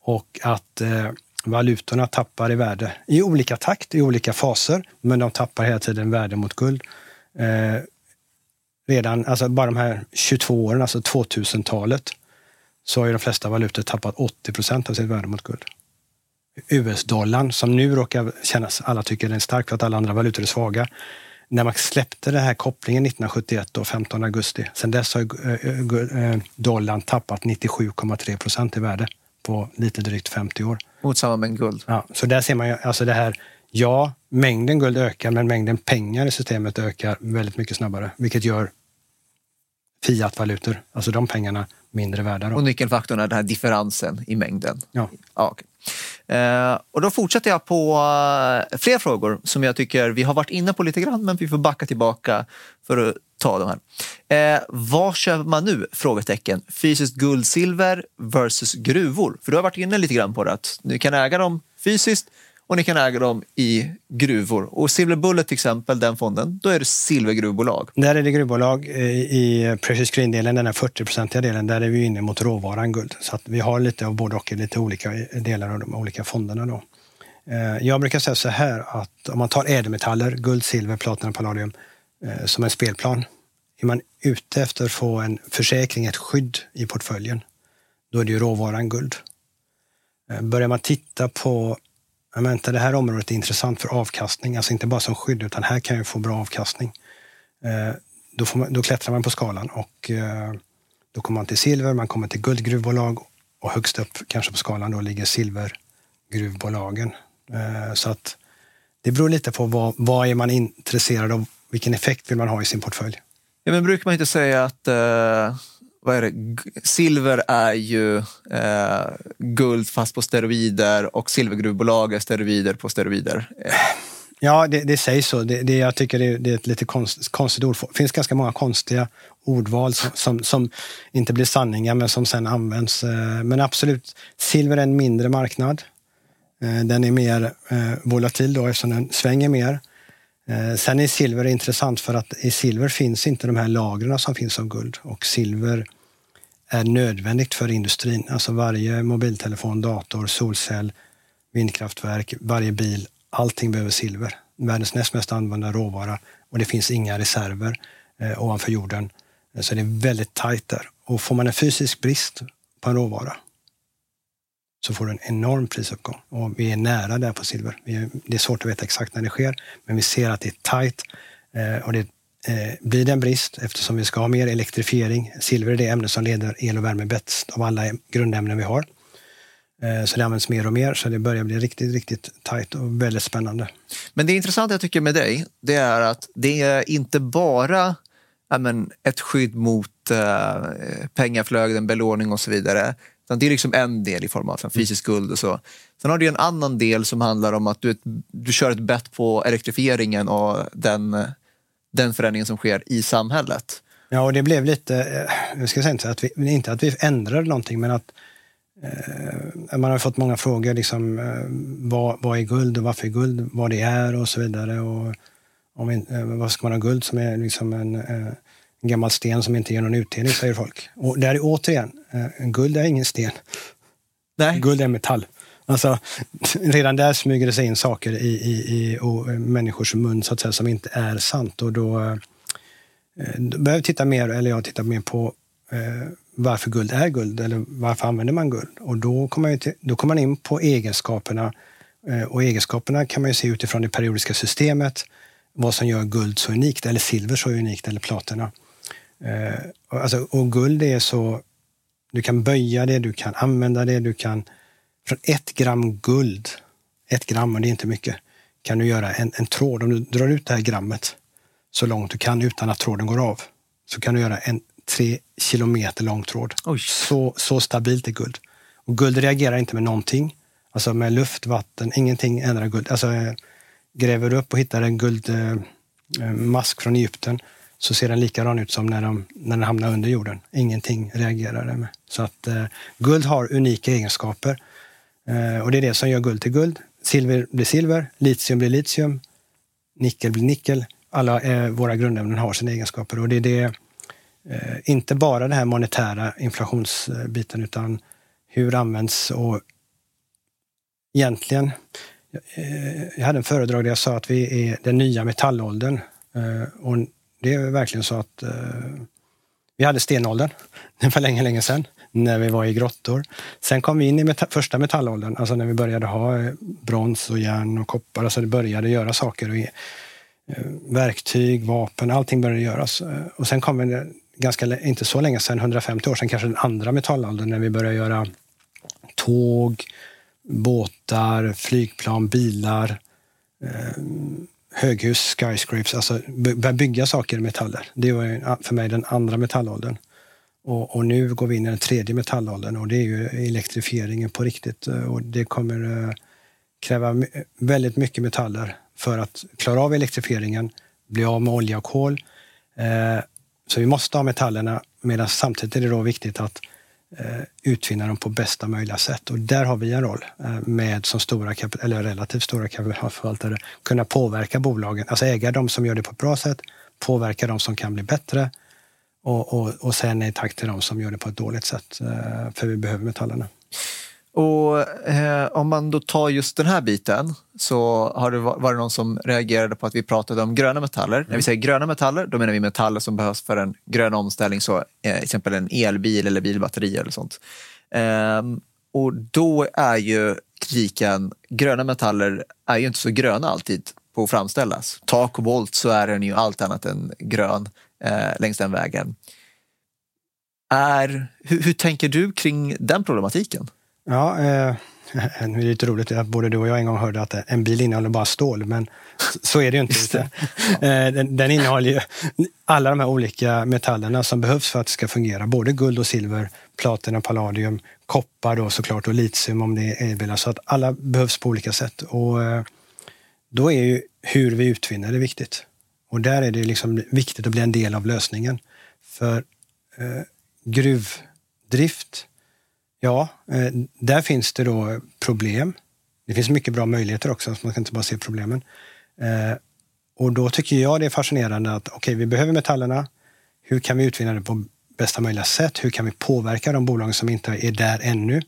och att eh, valutorna tappar i värde i olika takt, i olika faser, men de tappar hela tiden värde mot guld. Eh, redan, alltså bara de här 22 åren, alltså 2000-talet, så har ju de flesta valutor tappat 80 procent av sitt värde mot guld. US-dollarn, som nu råkar kännas, alla tycker den är stark för att alla andra valutor är svaga. När man släppte den här kopplingen 1971, och 15 augusti, sen dess har eh, eh, dollarn tappat 97,3 procent i värde på lite drygt 50 år. Mot samma mängd guld. Ja, så där ser man ju, alltså det här, ja, mängden guld ökar, men mängden pengar i systemet ökar väldigt mycket snabbare, vilket gör fiatvalutor, alltså de pengarna, mindre värda. Då. Och nyckelfaktorn är den här differensen i mängden. Ja. ja okay. eh, och då fortsätter jag på uh, fler frågor som jag tycker vi har varit inne på lite grann, men vi får backa tillbaka för att ta de här. Eh, vad köper man nu? Frågetecken. Fysiskt guld, silver versus gruvor. För du har varit inne lite grann på det, att du kan äga dem fysiskt och ni kan äga dem i gruvor. Och Silver Bullet till exempel, den fonden, då är det silvergruvbolag. Där är det gruvbolag. Eh, I Precious Green-delen, den här 40-procentiga delen, där är vi inne mot råvaran guld. Så att vi har lite av både och i lite olika eh, delar av de olika fonderna. Då. Eh, jag brukar säga så här att om man tar ädelmetaller, guld, silver, platina, palladium, som en spelplan. Är man ute efter att få en försäkring, ett skydd i portföljen, då är det ju råvaran guld. Börjar man titta på men vänta, det här området är intressant för avkastning, alltså inte bara som skydd, utan här kan jag få bra avkastning. Eh, då, man, då, klättrar man på skalan och eh, då kommer man till silver, man kommer till guldgruvbolag och högst upp kanske på skalan då ligger silvergruvbolagen. Eh, så att det beror lite på vad, vad är man intresserad av, vilken effekt vill man ha i sin portfölj. Ja, men brukar man inte säga att eh vad är det? Silver är ju eh, guld fast på steroider och silvergruvbolag är steroider på steroider. Ja, det, det sägs så. Det, det, jag tycker det, det är ett lite konst, konstigt ord. Det finns ganska många konstiga ordval som, som, som, inte blir sanningar men som sen används. Eh, men absolut, silver är en mindre marknad. Eh, den är mer eh, volatil då eftersom den svänger mer. Eh, sen är silver intressant för att i silver finns inte de här lagren som finns av guld och silver är nödvändigt för industrin. Alltså varje mobiltelefon, dator, solcell, vindkraftverk, varje bil, allting behöver silver. Världens näst mest använda råvara och det finns inga reserver eh, ovanför jorden. Så det är väldigt tajt där. Och får man en fysisk brist på en råvara så får du en enorm prisuppgång. Och vi är nära där på silver. Det är svårt att veta exakt när det sker, men vi ser att det är tajt eh, och det eh, blir det en brist eftersom vi ska ha mer elektrifiering. Silver är det ämne som leder el och värme bäst av alla grundämnen vi har. Eh, så det används mer och mer, så det börjar bli riktigt, riktigt tajt och väldigt spännande. Men det intressanta jag tycker med dig, det är att det är inte bara men, ett skydd mot eh, pengaflöden, belåning och så vidare. Det är liksom en del i form av fysisk guld och så. Sen har du en annan del som handlar om att du, du kör ett bett på elektrifieringen och den den förändringen som sker i samhället. Ja, och det blev lite, eh, jag ska säga inte att vi, inte att vi ändrade någonting, men att eh, man har fått många frågor, liksom, eh, vad, vad är guld och varför är guld, vad det är och så vidare. Och om, eh, vad ska man ha guld som är liksom en eh, en gammal sten som inte ger någon utdelning, säger folk. Och där är återigen, eh, guld är ingen sten. Nej. Guld är metall. Alltså, redan där smyger det sig in saker i, i, i och, eh, människors mun så att säga, som inte är sant. Och då, eh, då behöver titta mer, eller jag tittar mer på eh, varför guld är guld eller varför använder man guld? Och då kommer man, till, då kommer man in på egenskaperna. Eh, och egenskaperna kan man ju se utifrån det periodiska systemet, vad som gör guld så unikt, eller silver så unikt, eller platina. Eh, alltså, och guld är så, du kan böja det, du kan använda det, du kan från ett gram guld, ett gram, och det är inte mycket, kan du göra en, en tråd. Om du drar ut det här grammet så långt du kan utan att tråden går av, så kan du göra en tre kilometer lång tråd. Oj. Så, så stabilt är guld. Och guld reagerar inte med någonting. Alltså med luft, vatten, ingenting ändrar guld. Alltså, eh, gräver du upp och hittar en guldmask från Egypten så ser den likadan ut som när, de, när den hamnar under jorden. Ingenting reagerar det med. Så att eh, guld har unika egenskaper. Eh, och det är det som gör guld till guld. Silver blir silver, litium blir litium, nickel blir nickel. Alla eh, våra grundämnen har sina egenskaper och det är det, eh, inte bara den här monetära inflationsbiten utan hur används och egentligen, eh, jag hade en föredrag där jag sa att vi är den nya metallåldern. Eh, och det är verkligen så att eh, vi hade stenåldern, det var länge, länge sedan, när vi var i grottor. Sen kom vi in i meta första metallåldern, alltså när vi började ha eh, brons och järn och koppar, alltså det började göra saker. Och, eh, verktyg, vapen, allting började göras. Eh, och sen kom det ganska, inte så länge sedan, 150 år sedan, kanske den andra metallåldern, när vi började göra tåg, båtar, flygplan, bilar, eh, höghus, skyscrapes, alltså börja bygga saker i metaller. Det var för mig den andra metallåldern. Och, och, nu går vi in i den tredje metallåldern och det är ju elektrifieringen på riktigt. Och det kommer eh, kräva väldigt mycket metaller för att klara av elektrifieringen, bli av med olja och kol. Eh, så vi måste ha metallerna, medan samtidigt är det då viktigt att Eh, utvinna dem på bästa möjliga sätt. Och där har vi en roll eh, med som stora, eller relativt stora kapitalförvaltare, kunna påverka bolagen, alltså äga de som gör det på ett bra sätt, påverka de som kan bli bättre och, och, och sen i takt till de som gör det på ett dåligt sätt. Eh, för vi behöver metallerna. Och eh, om man då tar just den här biten så har det varit någon som reagerade på att vi pratade om gröna metaller. Mm. När vi säger gröna metaller, då menar vi metaller som behövs för en grön omställning, så eh, till exempel en elbil eller bilbatteri eller sånt. Eh, och då är ju kritiken, gröna metaller är ju inte så gröna alltid på att framställas. Ta kobolt så är den ju allt annat än grön eh, längs den vägen. Är, hur, hur tänker du kring den problematiken? Ja, eh, det är lite roligt att både du och jag en gång hörde att en bil innehåller bara stål, men så är det ju inte. Eh, den, den innehåller ju alla de här olika metallerna som behövs för att det ska fungera. Både guld och silver, platina, palladium, koppar då såklart och litium om det är bilar. Så att alla behövs på olika sätt. Och eh, då är ju hur vi utvinner det viktigt. Och där är det liksom viktigt att bli en del av lösningen. För eh, gruvdrift Ja, eh, där finns det då problem. Det finns mycket bra möjligheter också, så man kan inte bara se problemen. Eh, och då tycker jag det är fascinerande att okej, okay, vi behöver metallerna. Hur kan vi utvinna det på bästa möjliga sätt? Hur kan vi påverka de bolag som inte är där ännu?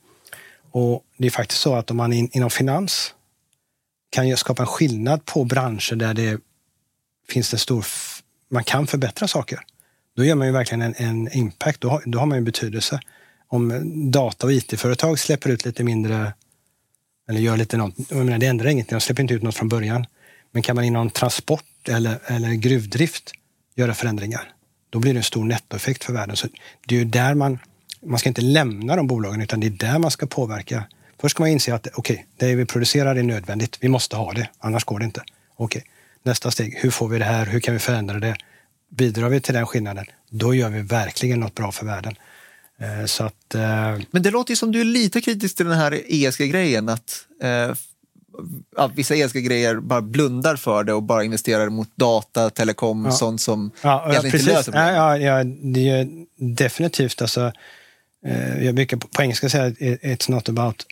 Och det är faktiskt så att om man in, inom finans kan skapa en skillnad på branscher där det finns en stor, man kan förbättra saker. Då gör man ju verkligen en, en impact, då har, då har man ju betydelse om data och IT-företag släpper ut lite mindre eller gör lite något. Jag menar, det ändrar ingenting, de släpper inte ut något från början. Men kan man inom transport eller, eller gruvdrift göra förändringar, då blir det en stor nettoeffekt för världen. Så det är ju där man, man ska inte lämna de bolagen, utan det är där man ska påverka. Först ska man inse att okej, okay, det vi producerar är nödvändigt. Vi måste ha det, annars går det inte. Okej, okay. nästa steg, hur får vi det här? Hur kan vi förändra det? Bidrar vi till den skillnaden, då gör vi verkligen något bra för världen. Eh, så att, eh, Men det låter ju som du är lite kritisk till den här ESG-grejen. Att eh, ja, vissa ESG-grejer bara blundar för det och bara investerar mot data, telekom, ja. sånt som ja, ja, inte löser problem. Ja, ja, det är definitivt. Alltså, jag brukar på engelska säga att it's not about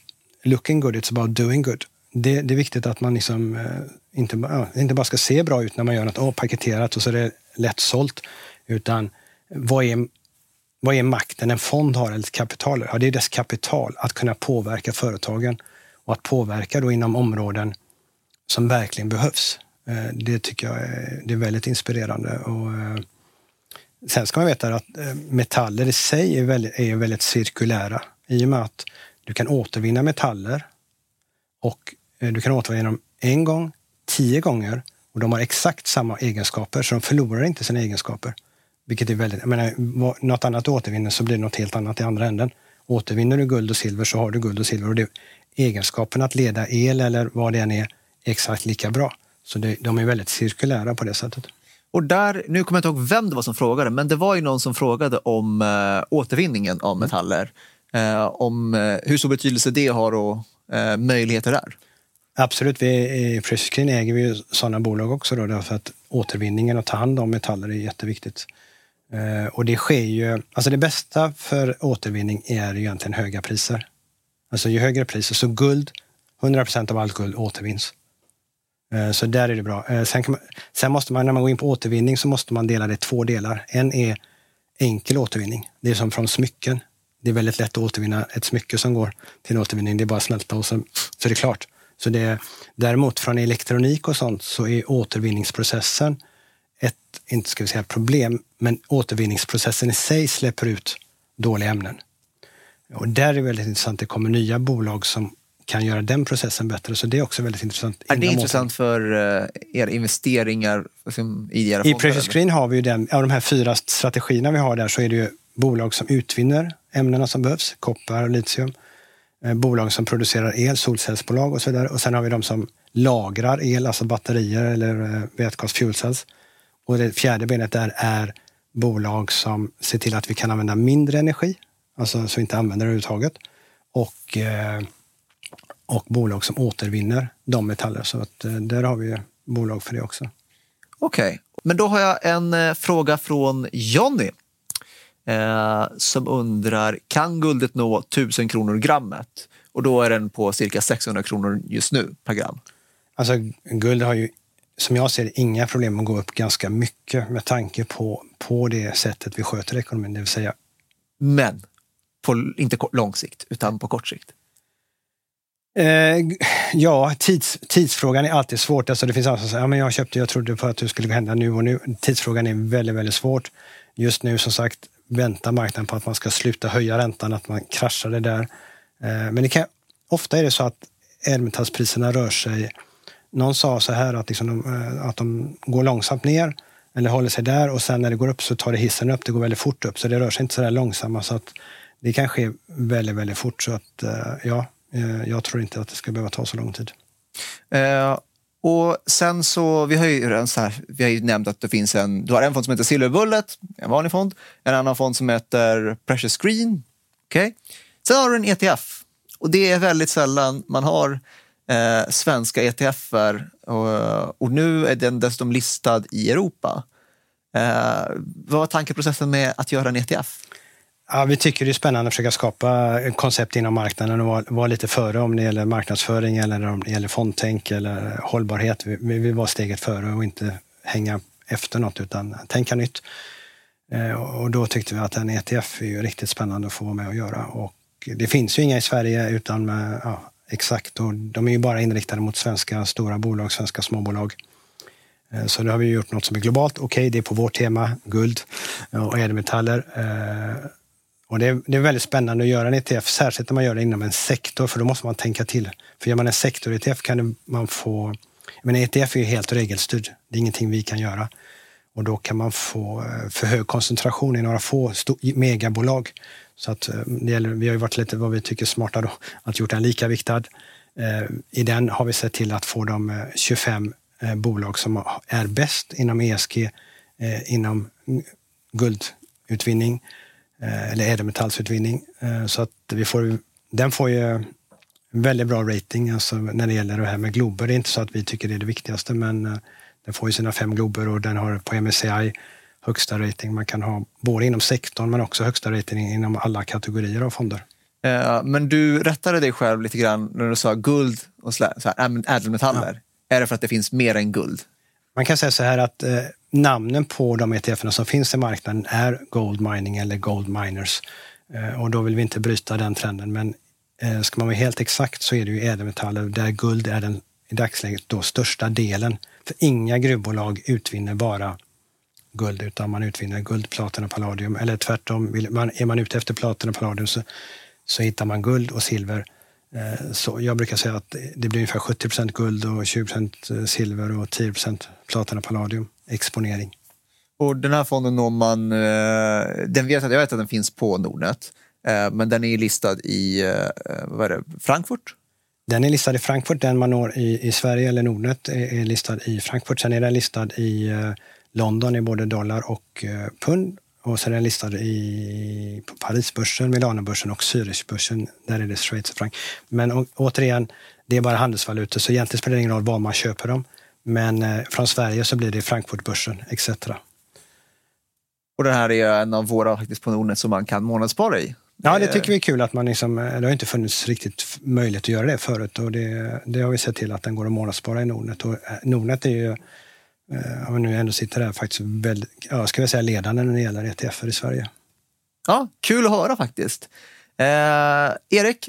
looking good, it's about doing good. Det, det är viktigt att man liksom, inte, inte bara ska se bra ut när man gör något oh, paketerat och så är det lätt sålt. Utan vad är, vad är makten en fond har, eller ett kapital? Ja, det är dess kapital, att kunna påverka företagen och att påverka då inom områden som verkligen behövs. Eh, det tycker jag är, det är väldigt inspirerande. Och, eh, sen ska man veta att eh, metaller i sig är väldigt, är väldigt cirkulära i och med att du kan återvinna metaller och du kan återvinna dem en gång, tio gånger och de har exakt samma egenskaper så de förlorar inte sina egenskaper. Vilket är väldigt, jag menar, något annat du återvinner så blir det något helt annat i andra änden. Återvinner du guld och silver så har du guld och silver och det, egenskapen att leda el eller vad det än är, är exakt lika bra. Så det, de är väldigt cirkulära på det sättet. Och där, nu kommer jag inte ihåg vem det var som frågade, men det var ju någon som frågade om äh, återvinningen av metaller. Äh, om äh, hur stor betydelse det har och äh, möjligheter där. Absolut, vi, i Clean äger vi sådana bolag också då, därför att återvinningen och ta hand om metaller är jätteviktigt. Eh, och det sker ju, alltså det bästa för återvinning är egentligen höga priser. Alltså ju högre priser, så guld, 100 procent av allt guld återvinns. Eh, så där är det bra. Eh, sen, man, sen, måste man, när man går in på återvinning, så måste man dela det i två delar. En är enkel återvinning. Det är som från smycken. Det är väldigt lätt att återvinna ett smycke som går till en återvinning. det är bara att smälta och så, så är det klart. Så det, däremot från elektronik och sånt så är återvinningsprocessen ett, inte ska vi säga problem, men återvinningsprocessen i sig släpper ut dåliga ämnen. Och där är det väldigt intressant. Det kommer nya bolag som kan göra den processen bättre. Så det är också väldigt intressant. Är det intressant för uh, era investeringar liksom, i era I Precious Green har vi ju den, av de här fyra strategierna vi har där så är det ju bolag som utvinner ämnena som behövs, koppar och litium. Eh, bolag som producerar el, solcellsbolag och så vidare. Och sen har vi de som lagrar el, alltså batterier eller uh, vätgas fuel cells. Och det fjärde benet där är bolag som ser till att vi kan använda mindre energi, alltså så vi inte använder det överhuvudtaget. Och eh, och bolag som återvinner de metaller. Så att, eh, där har vi bolag för det också. Okej, okay. men då har jag en eh, fråga från Jonny eh, som undrar, kan guldet nå 1000 kronor grammet? Och då är den på cirka 600 kronor just nu per gram. Alltså guld har ju som jag ser inga problem att gå upp ganska mycket med tanke på, på det sättet vi sköter ekonomin, det vill säga. Men på, inte lång sikt, utan på kort sikt? Eh, ja, tids, tidsfrågan är alltid svårt. Alltså det finns alla som säger, ja, men jag köpte, jag trodde på att det skulle hända nu och nu. Tidsfrågan är väldigt, väldigt svårt. Just nu som sagt väntar marknaden på att man ska sluta höja räntan, att man kraschar det där. Eh, men det kan, ofta är det så att ädelmetallspriserna rör sig. Någon sa så här att, liksom de, eh, att de går långsamt ner eller håller sig där och sen när det går upp så tar det hissen upp. Det går väldigt fort upp så det rör sig inte så där långsamt. Så att det kan ske väldigt, väldigt fort. Så att eh, ja, eh, jag tror inte att det ska behöva ta så lång tid. Eh, och sen så, vi har ju så här, vi har ju nämnt att det finns en, du har en fond som heter Silver Bullet, en vanlig fond, en annan fond som heter Precious Green. Okay? Sen har du en ETF och det är väldigt sällan man har eh, svenska ETFer och, eh, och, nu är den dessutom listad i Europa. Eh, vad var tankeprocessen med att göra en ETF? Ja, vi tycker det är spännande att försöka skapa koncept inom marknaden och vara, vara lite före om det gäller marknadsföring eller om det gäller fondtänk eller hållbarhet. Vi, vi vill vara steget före och inte hänga efter något utan tänka nytt. Eh, och då tyckte vi att en ETF är ju riktigt spännande att få vara med och göra. Och det finns ju inga i Sverige utan med, ja, exakt, och de är ju bara inriktade mot svenska stora bolag, svenska småbolag. Eh, så nu har vi gjort något som är globalt. Okej, okay, det är på vårt tema, guld eh, och ädelmetaller. Eh, och det är, det är väldigt spännande att göra en ETF, särskilt när man gör det inom en sektor, för då måste man tänka till. För gör man en sektor-ETF kan man få... Men ETF är ju helt regelstyrd. Det är ingenting vi kan göra. Och då kan man få för hög koncentration i några få megabolag. Så att eh, det gäller, vi har ju varit lite vad vi tycker smarta då, att gjort den lika viktad. Eh, I den har vi sett till att få de eh, 25 bolag som är bäst inom ESG, inom guldutvinning eller ädelmetallsutvinning. Så att vi får, den får ju väldigt bra rating alltså när det gäller det här med glober. Det är inte så att vi tycker det är det viktigaste, men den får ju sina fem glober och den har på MSCI högsta rating man kan ha, både inom sektorn men också högsta rating inom alla kategorier av fonder. Men du rättade dig själv lite grann när du sa guld och så här, ädelmetaller. Ja. Är det för att det finns mer än guld? Man kan säga så här att eh, namnen på de ETF som finns i marknaden är Gold Mining eller Gold Miners. Eh, och då vill vi inte bryta den trenden. Men eh, ska man vara helt exakt så är det ju ädelmetaller där guld är den i dagsläget då största delen. För inga gruvbolag utvinner bara guld utan man utvinner guld, platina, palladium eller tvärtom. Vill man, är man ute efter platina och palladium så, så hittar man guld och silver. Eh, så jag brukar säga att det blir ungefär 70% guld och 20% silver och 10% platina och palladium exponering. Och den här fonden når man, eh, den vet, jag vet att den finns på Nordnet, eh, men den är listad i vad är det, Frankfurt? Den är listad i Frankfurt, den man når i, i Sverige eller Nordnet är, är listad i Frankfurt. Sen är den listad i London i både dollar och pund och sen är den listad i, på Parisbörsen, Milanobörsen och Zürichbörsen. Där är det schweizerfranc. Men å, återigen, det är bara handelsvalutor så egentligen spelar det ingen roll var man köper dem. Men eh, från Sverige så blir det Frankfurtbörsen etc. Och den här är en av våra faktiskt på Nordnet som man kan månadsspara i. Ja, det tycker vi är kul att man liksom, eh, det har inte funnits riktigt möjlighet att göra det förut och det, det har vi sett till att den går att månadsspara i Nordnet. Och eh, Nordnet är ju Eh, om vi nu ändå sitter här, faktiskt väldigt, ja, ska vi säga ledande när det gäller ETF i Sverige. Ja, kul att höra faktiskt. Eh, Erik,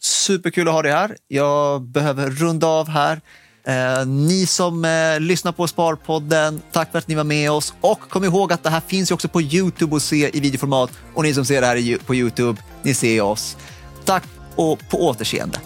superkul att ha dig här. Jag behöver runda av här. Eh, ni som eh, lyssnar på Sparpodden, tack för att ni var med oss. Och kom ihåg att det här finns ju också på Youtube att se i videoformat. Och ni som ser det här på Youtube, ni ser oss. Tack och på återseende.